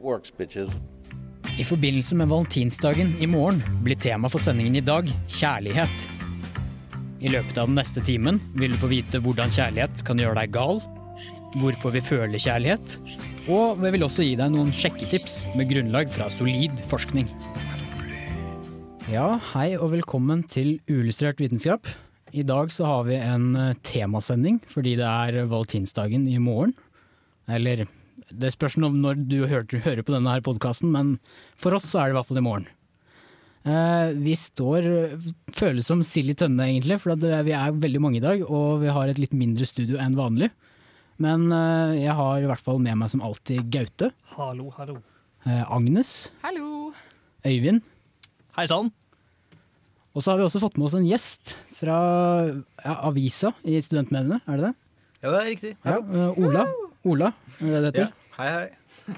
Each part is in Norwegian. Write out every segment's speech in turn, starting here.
works. I forbindelse med valentinsdagen i morgen blir tema for sendingen i dag kjærlighet. I løpet av den neste timen vil du få vite hvordan kjærlighet kan gjøre deg gal, hvorfor vi føler kjærlighet, og vi vil også gi deg noen sjekketips med grunnlag fra solid forskning. Ja, hei og velkommen til Uillustrert vitenskap. I dag så har vi en eh, temasending fordi det er valentinsdagen i morgen. Eller det spørs om når du hører, på denne her podkasten, men for oss så er det i hvert fall i morgen. Eh, vi står føles som sild i tønne egentlig, for vi er veldig mange i dag, og vi har et litt mindre studio enn vanlig. Men eh, jeg har i hvert fall med meg som alltid Gaute, Hallo, hallo. eh, Agnes, Hallo! Øyvind, Hei sann. og så har vi også fått med oss en gjest fra ja, avisa i studentmediene, er det det? Ja, det er riktig. Ja, eh, Ola. Ola, er det det det heter? Hei, hei.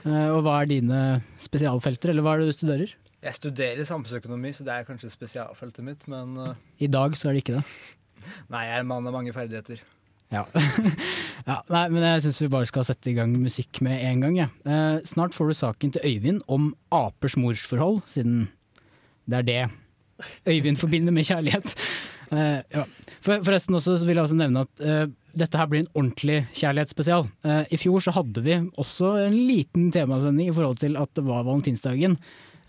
Eh, og hva er dine spesialfelter, eller hva er det du studerer? Jeg studerer samfunnsøkonomi, så det er kanskje spesialfeltet mitt, men eh, I dag så er det ikke det. nei, jeg er en mann av mange ferdigheter. Ja. ja nei, men jeg syns vi bare skal sette i gang musikk med en gang. Ja. Eh, snart får du saken til Øyvind om apers morsforhold, siden det er det Øyvind forbinder med kjærlighet. Eh, ja. For, forresten også så vil jeg også nevne at eh, dette her blir en ordentlig kjærlighetsspesial. Eh, I fjor så hadde vi også en liten temasending i forhold til at det var valentinsdagen.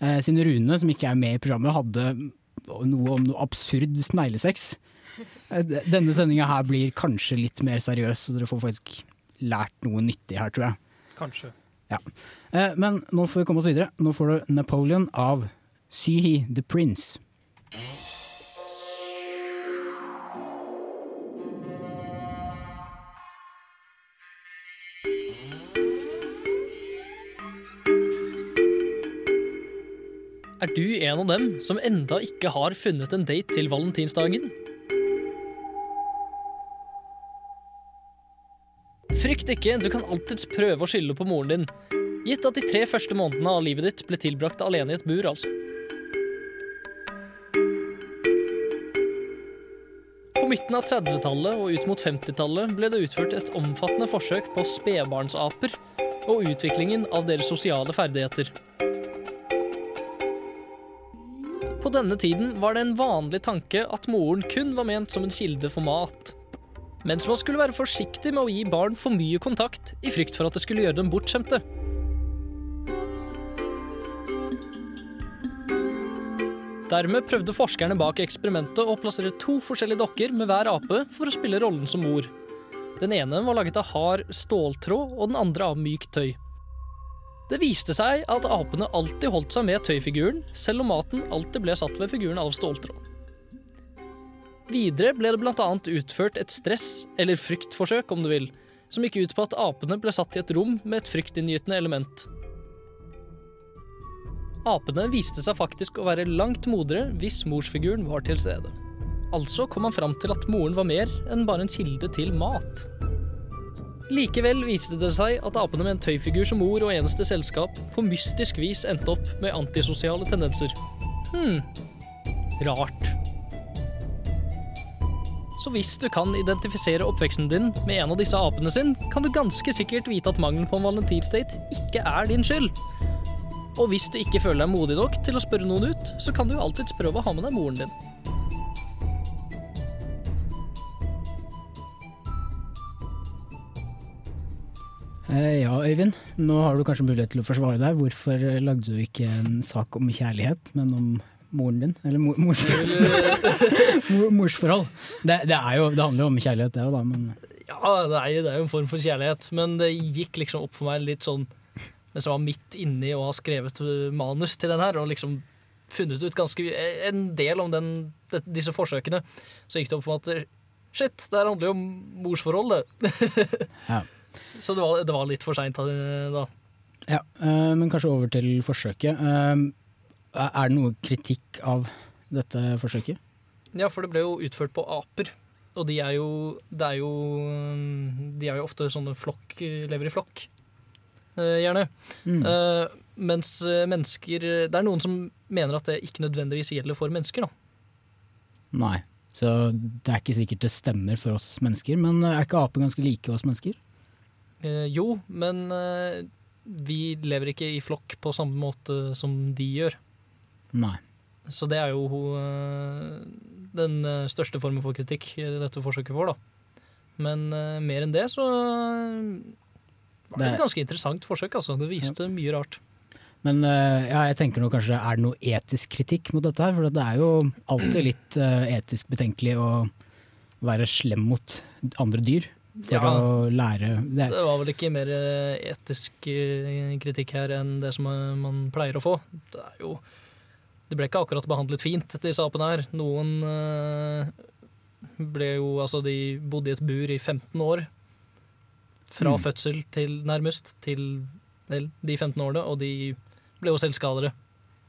Eh, siden Rune, som ikke er med i programmet, hadde noe om noe absurd sneglesex. Eh, Denne sendinga her blir kanskje litt mer seriøs, så dere får faktisk lært noe nyttig her, tror jeg. Kanskje. Eh, Men nå får vi komme oss videre. Nå får du Napoleon av Syhi the Prince. Er du en av dem som enda ikke har funnet en date til valentinsdagen? Frykt ikke, du kan alltids prøve å skylde på moren din. Gitt at de tre første månedene av livet ditt ble tilbrakt alene i et bur, altså. På midten av 30-tallet og ut mot 50-tallet ble det utført et omfattende forsøk på spedbarnsaper og utviklingen av deres sosiale ferdigheter. Denne tiden var det en vanlig tanke at moren kun var ment som en kilde for mat. Mens man skulle være forsiktig med å gi barn for mye kontakt, i frykt for at det skulle gjøre dem bortskjemte. Dermed prøvde forskerne bak eksperimentet å plassere to forskjellige dokker med hver ape for å spille rollen som mor. Den ene var laget av hard ståltråd, og den andre av mykt tøy. Det viste seg at apene alltid holdt seg med tøyfiguren, selv om maten alltid ble satt ved figuren av ståltråd. Videre ble det annet utført et stress- eller fryktforsøk, om du vil, som gikk ut på at apene ble satt i et rom med et fryktinngytende element. Apene viste seg faktisk å være langt modere hvis morsfiguren var til stede. Altså kom han fram til at moren var mer enn bare en kilde til mat. Likevel viste det seg at apene med en tøyfigur som mor og eneste selskap på mystisk vis endte opp med antisosiale tendenser. Hm, rart. Så hvis du kan identifisere oppveksten din med en av disse apene sin, kan du ganske sikkert vite at mangelen på en valentinsdate ikke er din skyld. Og hvis du ikke føler deg modig nok til å spørre noen ut, så kan du alltids prøve å ha med deg moren din. Ja, Øyvind. Nå har du kanskje mulighet til å forsvare deg. Hvorfor eh, lagde du ikke en sak om kjærlighet, men om moren din? Eller mor, mors, mor, morsforhold. Det, det, er jo, det handler jo om kjærlighet, det òg, da. Men Ja, det er, jo- det er jo en form for kjærlighet, men det gikk liksom opp for meg litt sånn mens jeg var midt inni å ha skrevet uh, manus til den her, og liksom funnet ut ganske en del om den, disse forsøkene, så gikk det opp for meg at shit, det her handler jo om morsforhold, det. Ja. Så det var, det var litt for seint da. Ja, eh, men kanskje over til forsøket. Eh, er det noe kritikk av dette forsøket? Ja, for det ble jo utført på aper. Og de er jo, det er jo De er jo ofte sånne flokk Lever i flokk. Eh, gjerne. Mm. Eh, mens eh, mennesker Det er noen som mener at det ikke nødvendigvis gjelder for mennesker, da. Nei. Så det er ikke sikkert det stemmer for oss mennesker, men er ikke aper ganske like oss mennesker? Eh, jo, men eh, vi lever ikke i flokk på samme måte som de gjør. Nei. Så det er jo eh, den største formen for kritikk dette forsøket får, da. Men mer enn det så var det et ganske interessant forsøk, altså. Det viste mye rart. Men ja, jeg tenker nå kanskje er det noe etisk kritikk mot dette her? For det er jo alltid litt etisk betenkelig å være slem mot andre dyr. For Ja. å lære det, Det var vel ikke mer eh, etisk eh, kritikk her enn det som eh, man pleier å få. Det er jo Det ble ikke akkurat behandlet fint, disse apene her. Noen ble jo Altså, de bodde i et bur i 15 år. Fra Mm. fødsel til nærmest til vel, de 15 årene, og de ble jo selvskadere.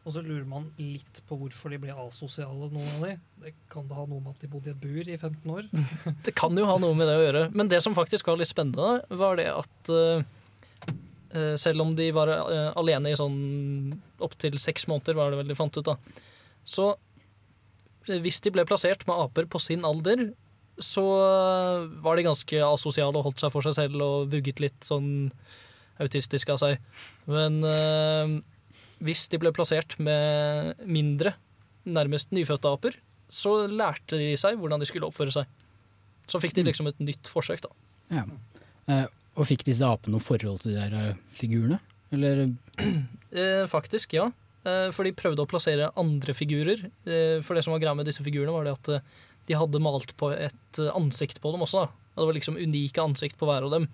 Og så lurer man litt på hvorfor de ble asosiale, noen av de. Det kan det ha noe med at de bodde i et bur i 15 år? Det kan jo ha noe med det å gjøre. Men det som faktisk var litt spennende, var det at eh, selv om de var uh, alene i sånn opptil seks måneder, var det vel de fant ut, da, så uh, hvis de ble plassert med aper på sin alder, så var de ganske asosiale og holdt seg for seg selv og vugget litt sånn autistisk av seg. Men hvis de ble plassert med mindre, nærmest nyfødte aper, så lærte de seg hvordan de skulle oppføre seg. Så fikk de liksom et nytt forsøk, da. ja. Eh, og fikk disse apene noe forhold til de der eh, figurene? Eller Eh, faktisk, ja. Eh, for de prøvde å plassere andre figurer. For det som var greia med disse figurene, var det at de hadde malt på et ansikt på dem også. Da. Det var liksom unike ansikt på hver av dem.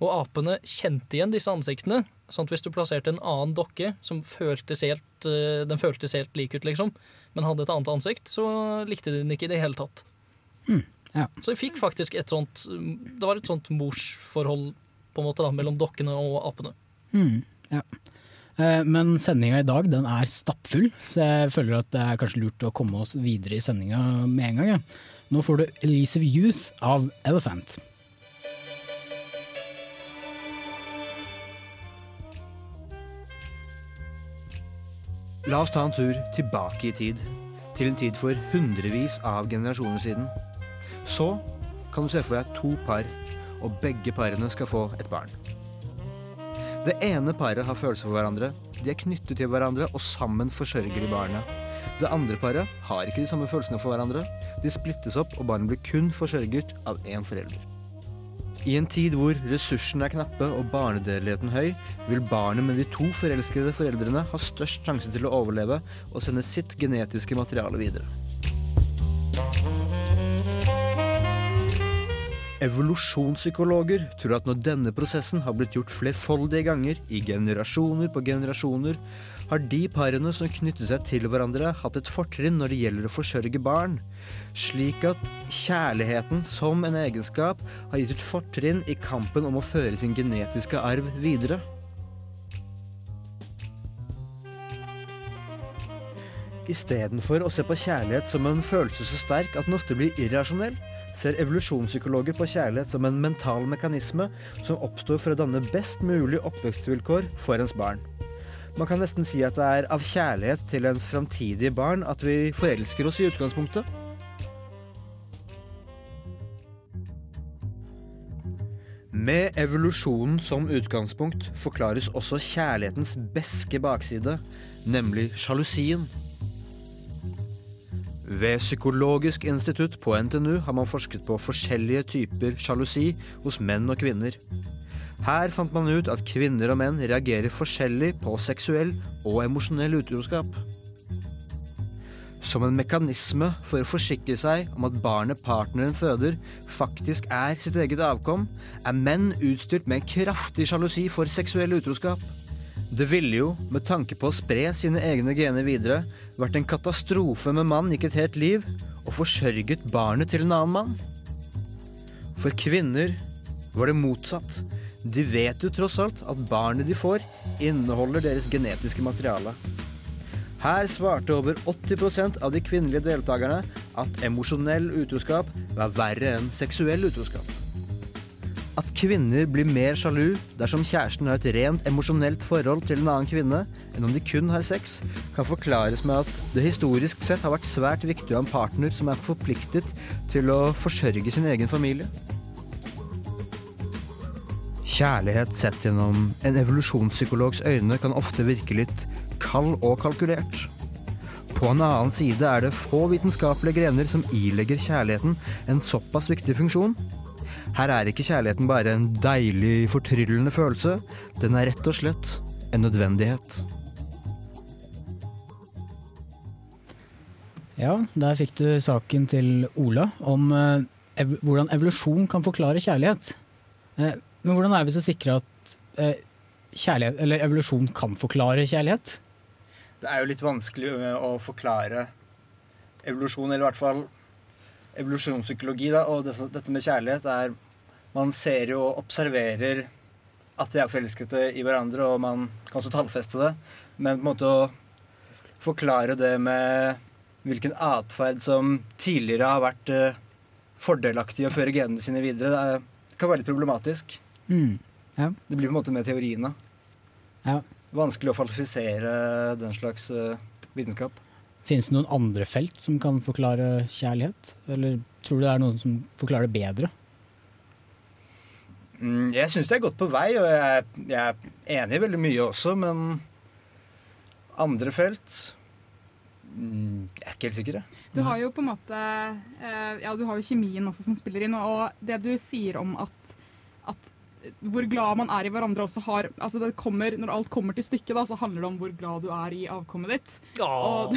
Og apene kjente igjen disse ansiktene. At hvis du plasserte en annen dokke som føltes helt, eh, den føltes helt lik ut, liksom, men hadde et annet ansikt, så likte de den ikke i det hele tatt. Mm, ja. Så vi fikk faktisk et sånt Det var et sånt morsforhold på en måte da, mellom dokkene og apene. Mm, ja. Eh, Men sendinga i dag den er stappfull, så jeg føler at det er kanskje lurt å komme oss videre i sendinga med en gang. Ja. Nå får du Elusive Youth av Elephant. La oss ta en tur tilbake i tid, til en tid for hundrevis av generasjoner siden. Så kan du se for deg to par, og begge parene skal få et barn. Det ene paret har følelser for hverandre, de er knyttet til hverandre og sammen forsørger de barnet. Det andre paret har ikke de samme følelsene for hverandre, de splittes opp og barnet blir kun forsørget av én forelder. I en tid hvor ressursene er knappe og barnedødeligheten høy, vil barnet med de to forelskede foreldrene ha størst sjanse til å overleve og sende sitt genetiske materiale videre. Evolusjonspsykologer tror at når denne prosessen har blitt gjort flerfoldige ganger, i generasjoner på generasjoner, har de parene som knytter seg til hverandre, hatt et fortrinn når det gjelder å forsørge barn, slik at kjærligheten som en egenskap har gitt et fortrinn i kampen om å føre sin genetiske arv videre. Istedenfor å se på kjærlighet som en følelse så sterk at den ofte blir irrasjonell, ser evolusjonspsykologer på kjærlighet som en mental mekanisme som oppstår for å danne best mulig oppvekstvilkår for ens barn. Man kan nesten si at det er av kjærlighet til ens framtidige barn at vi forelsker oss i utgangspunktet. Med evolusjonen som utgangspunkt forklares også kjærlighetens beske bakside, nemlig sjalusien. Ved Psykologisk institutt på NTNU har man forsket på forskjellige typer sjalusi hos menn og kvinner. Her fant man ut at kvinner og menn reagerer forskjellig på seksuell og emosjonell utroskap. Som en mekanisme for å forsikre seg om at barnet partneren føder, faktisk er sitt eget avkom, er menn utstyrt med en kraftig sjalusi for seksuell utroskap. Det ville jo, med tanke på å spre sine egne gener videre, vært en katastrofe med mann gikk et helt liv og forsørget barnet til en annen mann. For kvinner var det motsatt. De vet jo tross alt at barnet de får, inneholder deres genetiske materiale. Her svarte over 80% av de kvinnelige deltakerne at emosjonell utroskap var verre enn seksuell utroskap. At kvinner blir mer sjalu dersom kjæresten har et rent emosjonelt forhold til en annen kvinne enn om de kun har sex, kan forklares med at det historisk sett har vært svært viktig å ha en partner som er forpliktet til å forsørge sin egen familie. Kjærlighet sett gjennom en evolusjonspsykologs øyne kan ofte virke litt kald og kalkulert. På en annen side er det få vitenskapelige grener som ilegger kjærligheten en såpass viktig funksjon. Her er ikke kjærligheten bare en deilig, fortryllende følelse, den er rett og slett en nødvendighet. Ja, der fikk du saken til Ola om eh, ev hvordan evolusjon kan forklare kjærlighet. Eh, men hvordan er vi så sikre at eh, kjærlighet, eller evolusjon kan forklare kjærlighet? Det er jo litt vanskelig å forklare evolusjon, eller i hvert fall evolusjonspsykologi, da, og det, dette med kjærlighet er Man ser jo og observerer at vi er forelskede i hverandre, og man kan også tallfeste det. Men på en måte å forklare det med hvilken atferd som tidligere har vært eh, fordelaktig å føre genene sine videre, det kan være litt problematisk. Mm. Ja. Det blir på en måte med teoriene. Ja. Vanskelig å falsifisere den slags eh, vitenskap. Finnes det noen andre felt som kan forklare kjærlighet? Eller tror du det er noen som forklarer det bedre? Mm, jeg syns det er godt på vei, og jeg, jeg er enig i veldig mye også, men andre felt mm, Jeg er ikke helt sikker, jeg. Du har jo på en måte eh, Ja, du har jo kjemien også som spiller inn, og det du sier om at, at hvor glad man er i hverandre også har altså det kommer, Når alt kommer til stykket, da, så handler det om hvor glad du er i avkommet ditt. Og,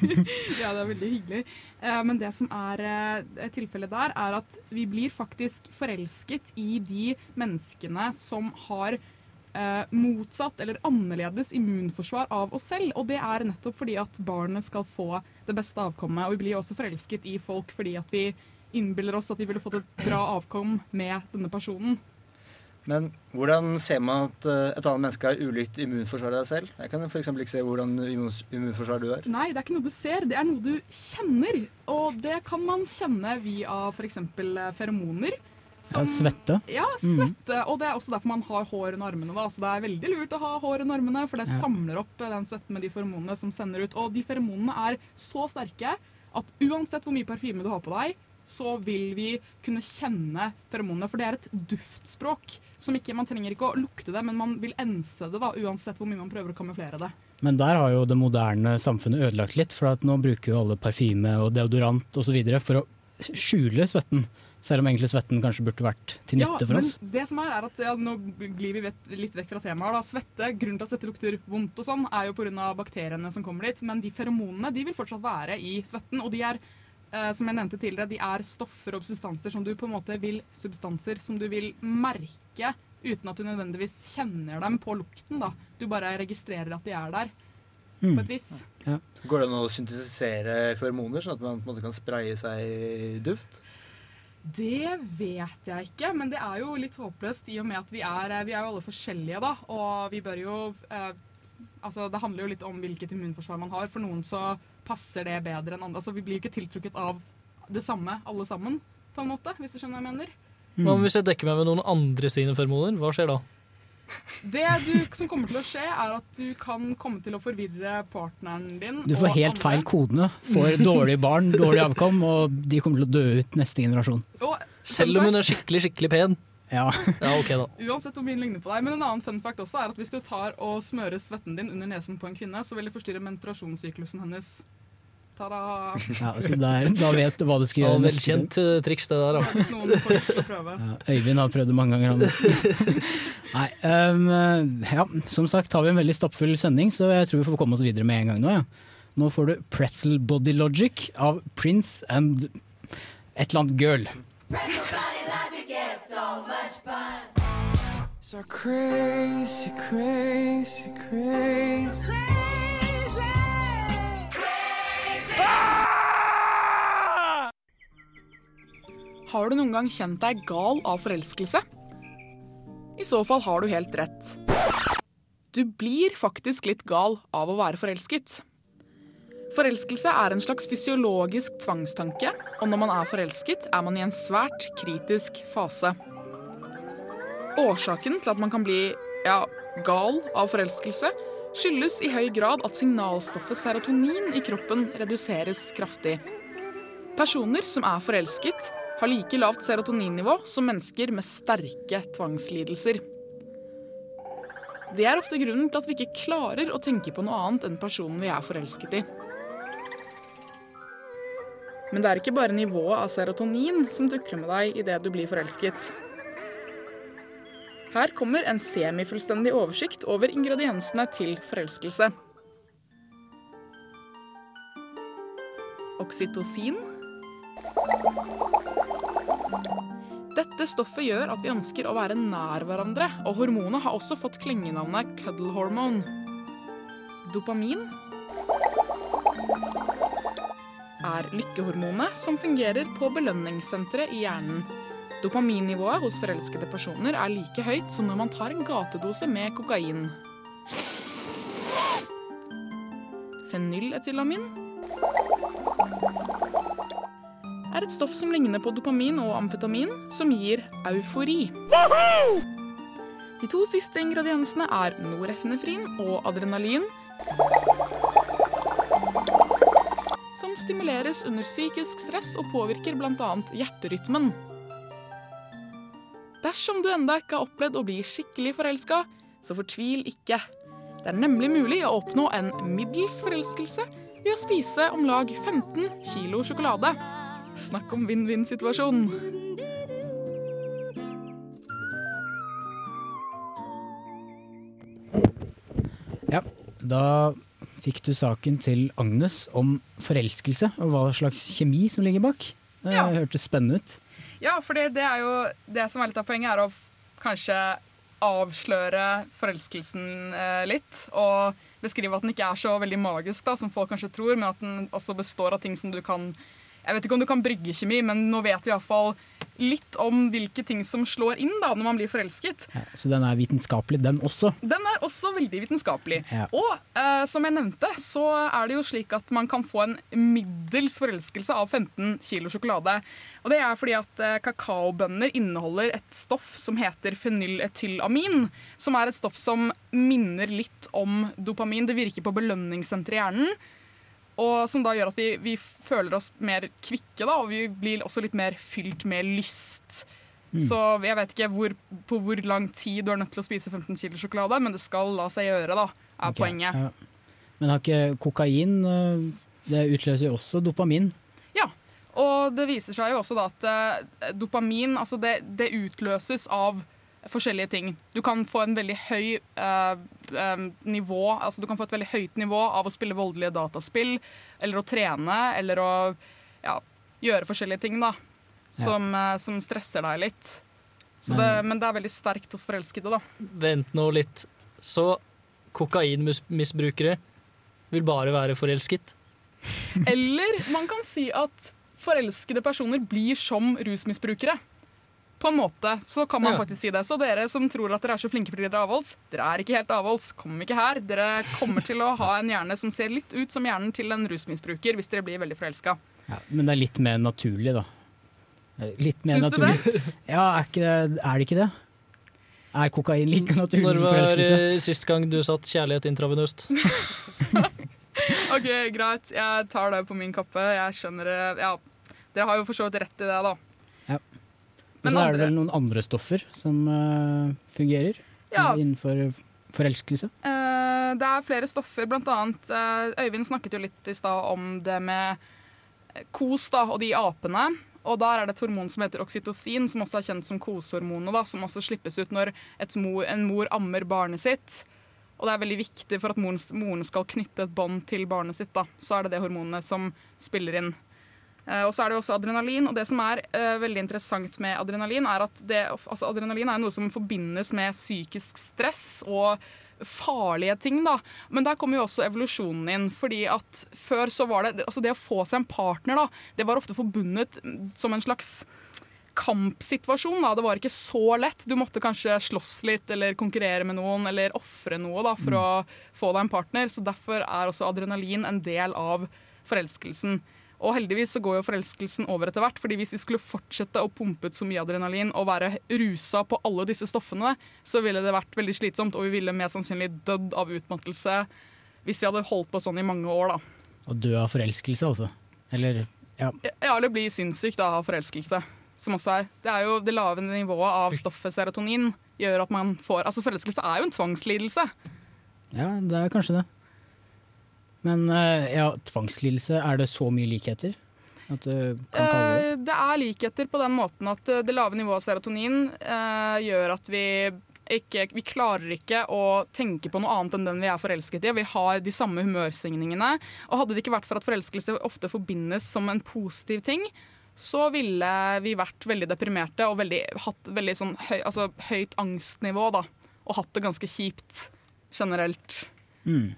ja, det er veldig hyggelig. Eh, men det som er eh, tilfellet der, er at vi blir faktisk forelsket i de menneskene som har eh, motsatt eller annerledes immunforsvar av oss selv. Og det er nettopp fordi at barnet skal få det beste avkommet. Og vi blir også forelsket i folk fordi at vi innbiller oss at vi ville fått et bra avkom med denne personen. Men hvordan ser man at eh, et annet menneske har ulikt immunforsvar av deg selv? Jeg kan f.eks. ikke se hvordan immunforsvar du har. Nei, det er ikke noe du ser, det er noe du kjenner. Og det kan man kjenne via f.eks. feromoner. Ja, svette. Ja, svette. svette. Og det er også derfor man har hår under armene. Da. Så det er veldig lurt å ha hår under armene, for det Ja. samler opp eh, den svetten med de feromonene som sender ut. Og de feromonene er så sterke at uansett hvor mye parfyme du har på deg, så vil vi kunne kjenne feromonene. For det er et duftspråk. Som ikke, Man trenger ikke å lukte det, men man vil ense det da, uansett hvor mye man prøver å kamuflere det. Men der har jo det moderne samfunnet ødelagt litt, for at nå bruker jo alle parfyme og deodorant osv. for å skjule svetten. Selv om egentlig svetten kanskje burde vært til nytte for oss. men det som er, er at ja, Nå glir vi vet, litt vekk fra temaet. da. Svette, Grunnen til at svette lukter vondt, og sånn, er jo pga. bakteriene som kommer dit. Men de feromonene de vil fortsatt være i svetten. Og de er eh, som jeg nevnte tidligere, de er stoffer og substanser som du på en måte vil substanser som du vil merke uten at du nødvendigvis kjenner dem på lukten. da. Du bare registrerer at de er der, Mm. på et vis. Går det an å syntetisere feromoner, sånn at man på en måte kan spraye seg duft? Det vet jeg ikke, men det er jo litt håpløst i og med at vi er, vi er jo alle forskjellige, da. Og vi bør jo eh, Altså, det handler jo litt om hvilket immunforsvar man har. For noen så passer det bedre enn andre. Altså, vi blir jo ikke tiltrukket av det samme, alle sammen, på en måte, hvis du skjønner hva jeg mener. Hva om hvis jeg dekker meg med noen andre sine feromoner? Hva skjer da? Det du, som kommer til å skje, er at du kan komme til å forvirre partneren din. Du får og helt andre. feil kodene. Får dårlige barn, dårlig avkom, og de kommer til å dø ut neste generasjon. Og, Selv om hun er skikkelig, skikkelig pen? Ja. ja, ok da. Uansett hvor mye den ligner på deg. Men en annen fun fact også er at hvis du tar og smører svetten din under nesen på en kvinne, så vil det forstyrre menstruasjonssyklusen hennes. Ta-da! Ja, så der, da vet du hva du skal gjøre. Ja, velkjent uh, triks det der, da. Ja, Øyvind har prøvd det mange ganger. Nei, um, ja, som sagt har vi en veldig stappfull sending, så jeg tror vi får komme oss videre med en gang nå. Ja. Nå får du Pretzel Body Logic av Prince and et eller annet girl. So crazy, crazy, crazy. Har du noen gang kjent deg gal av forelskelse? I så fall har du helt rett. Du blir faktisk litt gal av å være forelsket. Forelskelse er en slags fysiologisk tvangstanke, og når man er forelsket, er man i en svært kritisk fase. Årsaken til at man kan bli ja, gal av forelskelse, skyldes i høy grad at signalstoffet serotonin i kroppen reduseres kraftig. Personer som er forelsket, har like lavt serotoninnivå som mennesker med sterke tvangslidelser. Det er ofte grunnen til at vi ikke klarer å tenke på noe annet enn personen vi er forelsket i. Men det er ikke bare nivået av serotonin som tukler med deg idet du blir forelsket. Her kommer en semifullstendig oversikt over ingrediensene til forelskelse. Oksytocin. Dette stoffet gjør at vi ønsker å være nær hverandre, og hormonet har også fått klengenavnet cuddle hormone. Dopamin er lykkehormonet som fungerer på belønningssenteret i hjernen. Dopaminnivået hos forelskede personer er like høyt som når man tar en gatedose med kokain. Fenyletylamin er et stoff som ligner på dopamin og amfetamin, som gir eufori. De to siste ingrediensene er norefnefrin og adrenalin, som stimuleres under psykisk stress og påvirker bl.a. hjerterytmen. Dersom du enda ikke har opplevd å bli skikkelig forelska, så fortvil ikke. Det er nemlig mulig å oppnå en middels forelskelse ved å spise om lag 15 kilo sjokolade. Snakk om vinn-vinn-situasjon. Ja, da fikk du saken til Agnes om forelskelse og hva slags kjemi som ligger bak. Det Ja. hørtes spennende ut. Ja, for det, er jo det som er litt av poenget, er å kanskje avsløre forelskelsen eh, litt. Og beskrive at den ikke er så veldig magisk, da, som folk kanskje tror, men at den også består av ting som du kan Jeg vet ikke om du kan brygge kjemi, men nå vet vi iallfall litt om hvilke ting som slår inn da, når man blir forelsket. Ja, så den er vitenskapelig, den også. Den er også veldig vitenskapelig. Ja. Og eh, som jeg nevnte, så er det jo slik at man kan få en middels forelskelse av 15 kilo sjokolade. Og det er fordi at eh, kakaobønner inneholder et stoff som heter fenyletylamin. Som er et stoff som minner litt om dopamin. Det virker på belønningssenteret i hjernen. Og som da gjør at vi, vi føler oss mer kvikke, da, og vi blir også litt mer fylt med lyst. Mm. Så jeg vet ikke hvor, på hvor lang tid du er nødt til å spise 15 kg sjokolade, men det skal la seg gjøre, da, er okay. poenget. ja. Men har ikke kokain øh, Det utløser jo også dopamin. Ja, og det viser seg jo også da at eh, dopamin altså det, det utløses av forskjellige ting. Du kan få en veldig høy eh, eh, nivå altså Du kan få et veldig høyt nivå av å spille voldelige dataspill, eller å trene, eller å ja, gjøre forskjellige ting da, som, eh, som stresser deg litt. Så det, Men- men det er veldig sterkt hos forelskede, da. Vent nå litt. Så kokainmisbrukere vil bare være forelsket? Eller man kan si at forelskede personer blir som rusmisbrukere. På en måte, så kan man Ja. faktisk si det. Så dere som tror at dere er så flinke fordi dere er avholds, dere er ikke helt avholds. Kom ikke her. Dere kommer til å ha en hjerne som ser litt ut som hjernen til en rusmisbruker hvis dere blir veldig forelska. Ja, men det er litt mer naturlig, da. Eh, Litt mer Syns du det? Ja, er, ikke det, er det ikke det? Er kokain like naturlig Når som var Når var sist gang du satt kjærlighet intravenøst? OK, greit. Jeg tar det på min kappe. Jeg skjønner det. Ja, dere har jo for så vidt rett i det, da. Ja. Men så er det vel noen andre stoffer som uh, fungerer Ja. innenfor forelskelse? Uh, det er flere stoffer, blant annet uh, Øyvind snakket jo litt i stad om det med kos da, og de apene. Og der er det et hormon som heter oksytocin, som også er kjent som kosehormonet, da, som også slippes ut når et mor, en mor ammer barnet sitt. Og det er veldig viktig for at moren, moren skal knytte et bånd til barnet sitt. Da. Så er det det hormonet som spiller inn. Eh, og så er det jo også adrenalin. Og det som er uh, veldig interessant med adrenalin, er at det, altså adrenalin er noe som forbindes med psykisk stress og farlige ting, da. Men der kommer jo også evolusjonen inn. fordi at før så var det Altså det å få seg en partner, da, det var ofte forbundet som en slags kampsituasjon. Da. Det var ikke så lett. Du måtte kanskje slåss litt eller konkurrere med noen eller ofre noe da, for Mm. å få deg en partner. Så derfor er også adrenalin en del av forelskelsen. Og heldigvis så går jo forelskelsen over etter hvert. fordi hvis vi skulle fortsette å pumpe ut så mye adrenalin og være rusa på alle disse stoffene, så ville det vært veldig slitsomt, og vi ville mest sannsynlig dødd av utmattelse hvis vi hadde holdt på sånn i mange år, da. Å dø av forelskelse, altså. Eller ja. Ja, eller bli sinnssyk da, av forelskelse. Som også er. Det er jo det lave nivået av stoffet serotonin gjør at man får Altså, forelskelse er jo en tvangslidelse. ja, det er kanskje det. Men eh, ja, tvangslidelse, er det så mye likheter? At du kan kalle det Eh, det er likheter på den måten at eh, det lave nivået av serotonin gjør at vi ikke, vi klarer ikke å tenke på noe annet enn den vi er forelsket i. Vi har de samme humørsvingningene. Og hadde det ikke vært for at forelskelse ofte forbindes som en positiv ting, så ville vi vært veldig deprimerte og veldig, hatt veldig sånn høy, altså, høyt angstnivå. Da, og hatt det ganske kjipt generelt. Mm,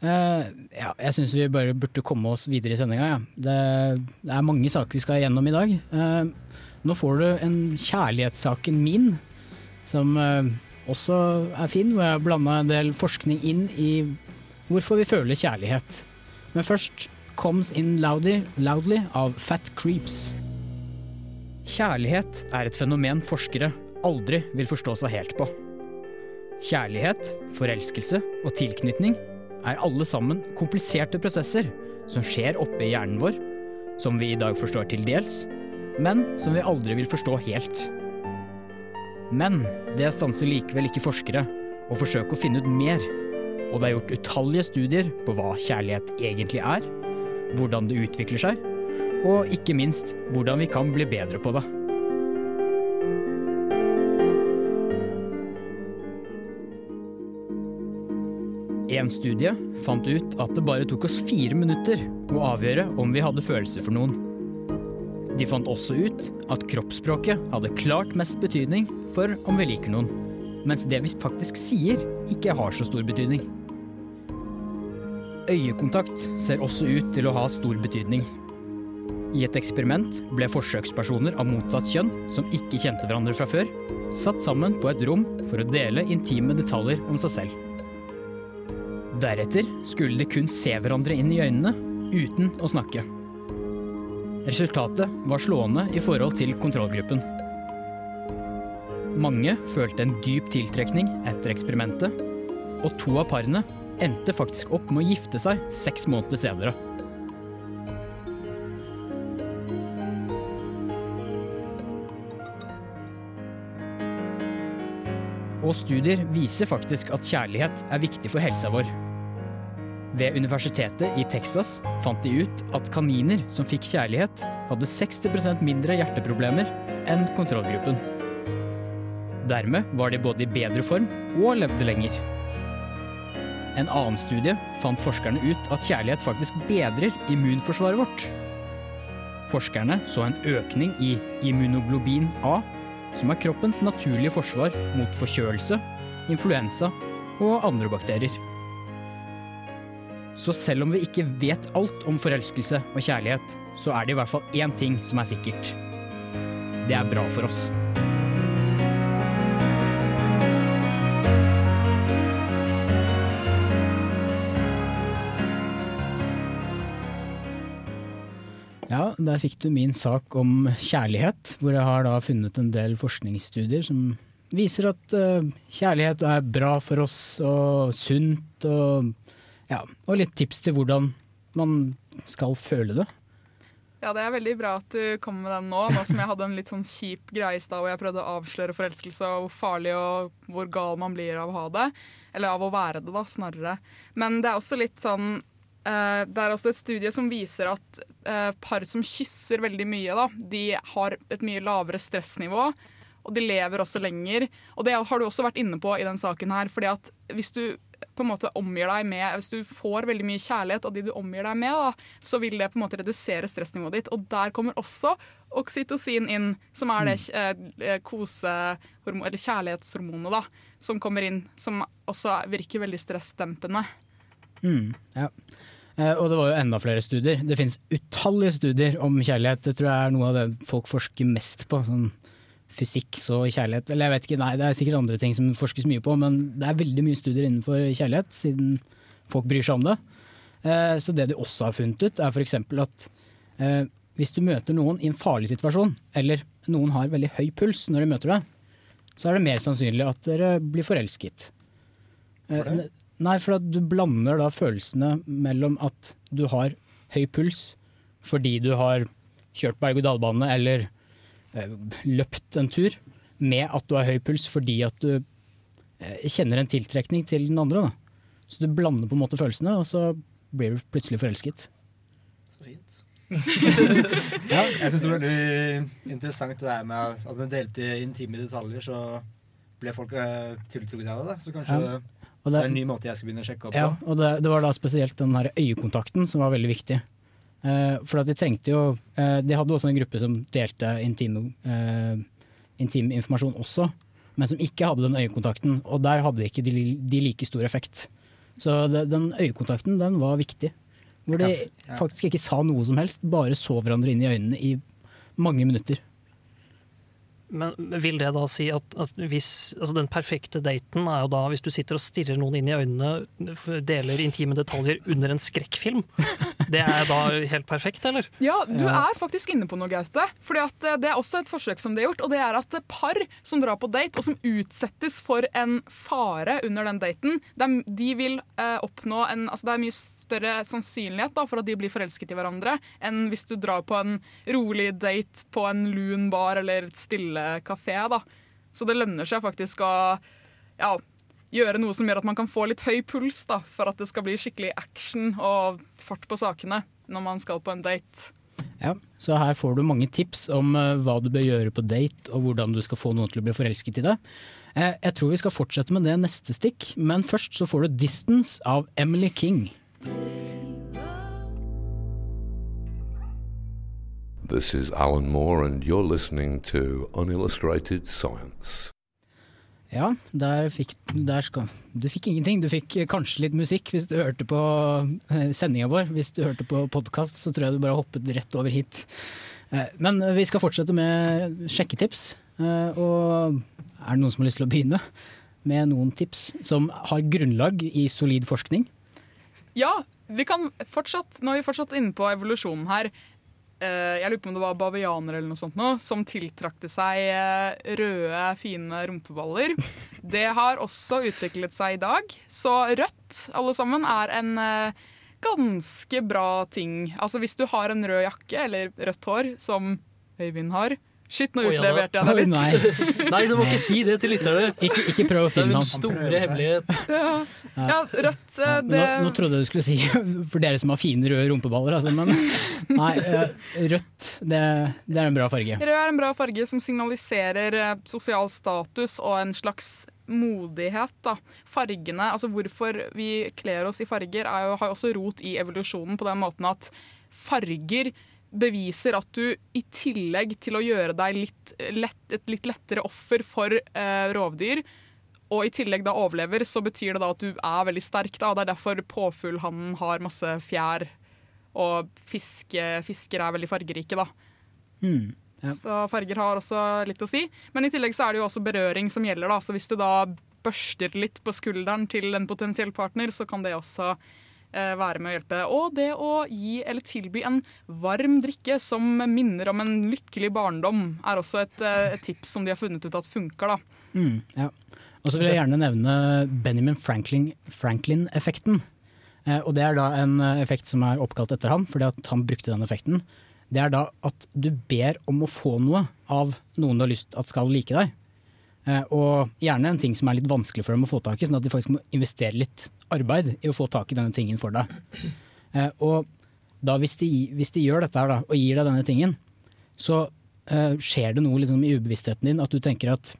Eh, ja, jeg syns vi bare burde komme oss videre i sendinga. Ja. Det, det er mange saker vi skal gjennom i dag. Uh, nå får du en kjærlighetssaken min, som uh, også er fin. Hvor jeg har blanda en del forskning inn i hvorfor vi føler kjærlighet. Men først Comes In Loudly, loudly av Fat Creeps. Kjærlighet er et fenomen forskere aldri vil forstå seg helt på. Kjærlighet, forelskelse og tilknytning er alle sammen kompliserte prosesser som skjer oppe i hjernen vår, som vi i dag forstår til dels, men som vi aldri vil forstå helt. Men det stanser likevel ikke forskere å forsøke å finne ut mer, og det er gjort utallige studier på hva kjærlighet egentlig er, hvordan det utvikler seg, og ikke minst hvordan vi kan bli bedre på det. En studie fant ut at det bare tok oss fire minutter å avgjøre om vi hadde følelser for noen. De fant også ut at kroppsspråket hadde klart mest betydning for om vi liker noen, mens det vi faktisk sier, ikke har så stor betydning. Øyekontakt ser også ut til å ha stor betydning. I et eksperiment ble forsøkspersoner av motsatt kjønn, som ikke kjente hverandre fra før, satt sammen på et rom for å dele intime detaljer om seg selv. Deretter skulle de kun se hverandre inn i øynene, uten å snakke. Resultatet var slående i forhold til kontrollgruppen. Mange følte en dyp tiltrekning etter eksperimentet, og to av parene endte faktisk opp med å gifte seg seks måneder senere. Og studier viser faktisk at kjærlighet er viktig for helsa vår. Ved universitetet i Texas fant de ut at kaniner som fikk kjærlighet, hadde 60% mindre hjerteproblemer enn kontrollgruppen. Dermed var de både i bedre form og levde lenger. En annen studie fant forskerne ut at kjærlighet faktisk bedrer immunforsvaret vårt. Forskerne så en økning i immunoglobin A, som er kroppens naturlige forsvar mot forkjølelse, influensa og andre bakterier. Så selv om vi ikke vet alt om forelskelse og kjærlighet, så er det i hvert fall én ting som er sikkert. Det er bra for oss. Ja, der fikk du min sak om kjærlighet, hvor jeg har da funnet en del forskningsstudier som viser at eh, kjærlighet er bra for oss og sunt, og, ja, og litt tips til hvordan man skal føle det. Ja, det er veldig bra at du kommer med den nå, nå som jeg hadde en litt sånn kjip greie i stad hvor jeg prøvde å avsløre forelskelse og hvor farlig og hvor gal man blir av å ha det. Eller av å være det, da, snarere. Men det er også litt sånn eh, Det er også et studie som viser at eh, par som kysser veldig mye, da, de har et mye lavere stressnivå. Og de lever også lenger. Og det har du også vært inne på i den saken her. fordi at hvis du på en måte omgir deg med Hvis du får veldig mye kjærlighet av de du omgir deg med, da, så vil det på en måte redusere stressnivået ditt. Og der kommer også oksytocin inn, som er det eh, kosehormon, eller kjærlighetshormonet, da, som kommer inn. Som også virker veldig stressdempende. Mm, ja. Eh, og det var jo enda flere studier. Det finnes utallige studier om kjærlighet. Det tror jeg er noe av det folk forsker mest på. Sånn fysikk så kjærlighet. Eller jeg vet ikke, nei, det er sikkert andre ting som forskes mye på, men det er veldig mye studier innenfor kjærlighet, siden folk bryr seg om det. Eh, så det de også har funnet ut, er f.eks. at eh, hvis du møter noen i en farlig situasjon, eller noen har veldig høy puls når de møter deg, så er det mer sannsynlig at dere blir forelsket. Eh, For det? Nei, for at du blander da følelsene mellom at du har høy puls fordi du har kjørt berg-og-dal-bane eller løpt en tur, med at du har høy puls fordi at du eh, kjenner en tiltrekning til den andre. Da. Så du blander på en måte følelsene, og så blir du plutselig forelsket. Så ja, jeg syns det var veldig interessant det der med at man delte intime detaljer, så ble folk uh, tiltrukket av det. da. Så kanskje Ja. Og det, det- er en ny måte jeg skal begynne å sjekke opp Ja, på. og det, det var da spesielt den her øyekontakten som var veldig viktig. Eh, for at de trengte jo eh, De hadde også en gruppe som delte intim, eh, intim informasjon også, men som ikke hadde den øyekontakten. Og der hadde ikke de, de like stor effekt. Så den øyekontakten, den var viktig. Hvor de faktisk ikke sa noe som helst, bare så hverandre inn i øynene i mange minutter. Men vil det da si at, at hvis altså Den perfekte daten er jo da hvis du sitter og stirrer noen inn i øynene, deler intime detaljer under en skrekkfilm. Det er da helt perfekt, eller? Ja, du Ja. er faktisk inne på noe, Gaute. Fordi eh, Det er også et forsøk som de har gjort. og det er at Par som drar på date, og som utsettes for en fare under den daten, de, de vil eh, oppnå en altså Det er mye større sannsynlighet da, for at de blir forelsket i hverandre, enn hvis du drar på en rolig date på en lun bar eller et stille kafé. da. Så det lønner seg faktisk å ja, gjøre noe som gjør at man kan få litt høy puls, da, for at det skal bli skikkelig action og fart på sakene når man skal på en date. Ja, så her får du mange tips om eh, hva du bør gjøre på date, og hvordan du skal få noen til å bli forelsket i deg. Eh, jeg tror vi skal fortsette med det neste stikk, men først så får du 'Distance' av Emily King. This is Alan Moore, and you're listening to Unillustrated Science. Ja, der fikk, der skal, du fikk ingenting. Du fikk kanskje litt musikk hvis du hørte på eh, sendinga vår. Hvis du hørte på podkast, så tror jeg du bare hoppet rett over hit. Eh, Men vi skal fortsette med sjekketips. Eh, Og er det noen som har lyst til å begynne med noen tips som har grunnlag i solid forskning? Ja, vi kan fortsatt, nå er vi fortsatt inne på evolusjonen her. Eh, Jeg lurer på om det var bavianer eller noe sånt nå, som tiltrakte seg eh, røde, fine rumpeballer. Det har også utviklet seg i dag. Så rødt, alle sammen, er en eh, ganske bra ting. Altså hvis du har en rød jakke eller rødt hår, som Øyvind har Shit, nå utleverte jeg deg litt. Nei. Nei, du må ikke si det til lytterne. Ikke, ikke prøv å finne Det er ham. min store hemmelighet. Ja, ja rødt eh, det nå, nå trodde jeg du skulle si for dere som har fine røde rumpeballer, altså, men nei. eh, Rødt, det, det er en bra farge. Rød er en bra farge som signaliserer eh, sosial status og en slags modighet. Da. Fargene, altså Hvorfor vi kler oss i farger, er jo, har jo også rot i evolusjonen på den måten at farger beviser at du i tillegg til å gjøre deg litt lett, et litt lettere offer for eh, rovdyr, og i tillegg da overlever, så betyr det da at du er veldig sterk. Da. Det er derfor påfuglhannen har masse fjær, og fiske, fisker er veldig fargerike. da. Mm, ja. Så farger har også litt å si. Men i tillegg så er det jo også berøring som gjelder. da. Så hvis du da børster litt på skulderen til en potensiell partner, så kan det også eh, være med å hjelpe. Og det å gi eller tilby en varm drikke som minner om en lykkelig barndom, er også et, eh, et tips som de har funnet ut at funker. da. Mm, ja. Og så vil jeg gjerne nevne Benjamin Franklin- Franklin-effekten. Eh, og det er da en eh, effekt som er oppkalt etter han, fordi at han brukte den effekten. Det er da at du ber om å få noe av noen du har lyst at skal like deg. Eh, og gjerne en ting som er litt vanskelig for dem å få tak i, sånn at de faktisk må investere litt arbeid i å få tak i denne tingen for deg. Eh, og da hvis de, hvis de gjør dette her da, og gir deg denne tingen, så eh, skjer det noe liksom i ubevisstheten din at du tenker at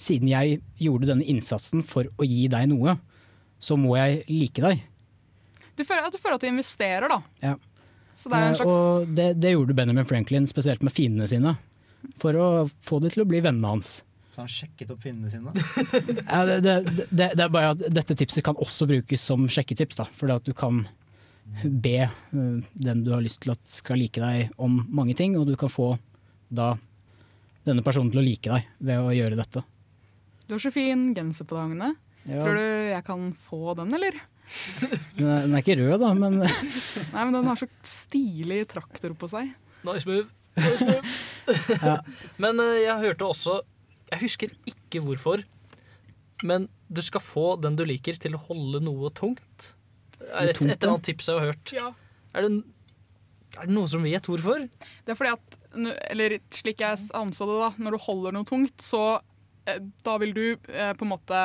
siden jeg gjorde denne innsatsen for å gi deg noe, så må jeg like deg. Du føler, at du føler at du investerer, da. Ja. Så det er en slags Og det, det gjorde Benjamin Franklin, spesielt med fiendene sine, for å få de til å bli vennene hans. Så han sjekket opp finnene sine? Ja, det, det, det, det er bare at dette tipset kan også brukes som sjekketips, For fordi at du kan be eh, den du har lyst til at skal like deg om mange ting, og du kan få da denne personen til å like deg ved å gjøre dette. Du har så fin genser på deg, Agne. Ja. Tror du jeg kan få den, eller? Den er, den er ikke rød, da, men Nei, men den har så stilig traktor på seg. Nice move. Nice move. Men eh, jeg hørte også Jeg husker ikke hvorfor, men du skal få den du liker til å holde noe tungt. Er et, et eller annet tips jeg har hørt. Ja. Er, det, er det noen som vet hvorfor? Det er fordi at, eller slik jeg anså det da, når du holder noe tungt, så eh, da vil du eh, på en måte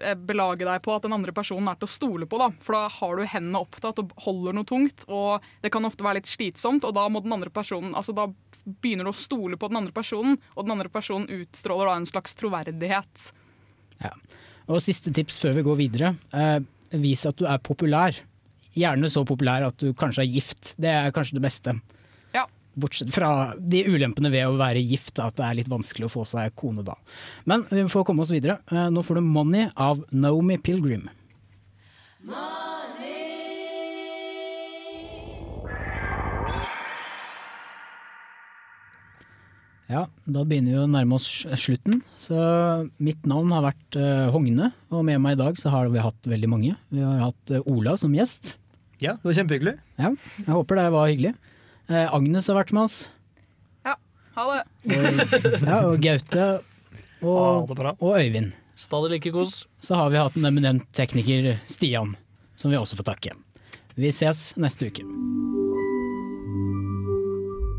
eh, belage deg på at den andre personen er til å stole på. da. For da har du hendene opptatt og holder noe tungt, og det kan ofte være litt slitsomt, og da må den andre personen, altså da begynner du å stole på den andre personen, og den andre personen utstråler da en slags troverdighet. Ja. Og siste tips før vi går videre. Eh, vis at du er populær. Gjerne så populær at du kanskje er gift. Det er kanskje det beste. Ja. Bortsett fra de ulempene ved å være gift, at det er litt vanskelig å få seg kone da. Men vi får komme oss videre. Eh, nå får du 'Money' av Naomi Pilgrim. Ja, da begynner vi å nærme oss slutten. Så mitt navn har vært eh, Hogne, og med meg i dag så har vi hatt veldig mange. Vi har hatt eh, Ola som gjest. Ja, det var kjempehyggelig. Ja, jeg håper det var hyggelig. Eh, Agnes har vært med oss. Ja, Ha det! Og, ja, og Gaute. Og, og Øyvind. Stadig like kos. Så har vi hatt en eminent tekniker, Stian, som vi også får takke. Vi ses neste uke.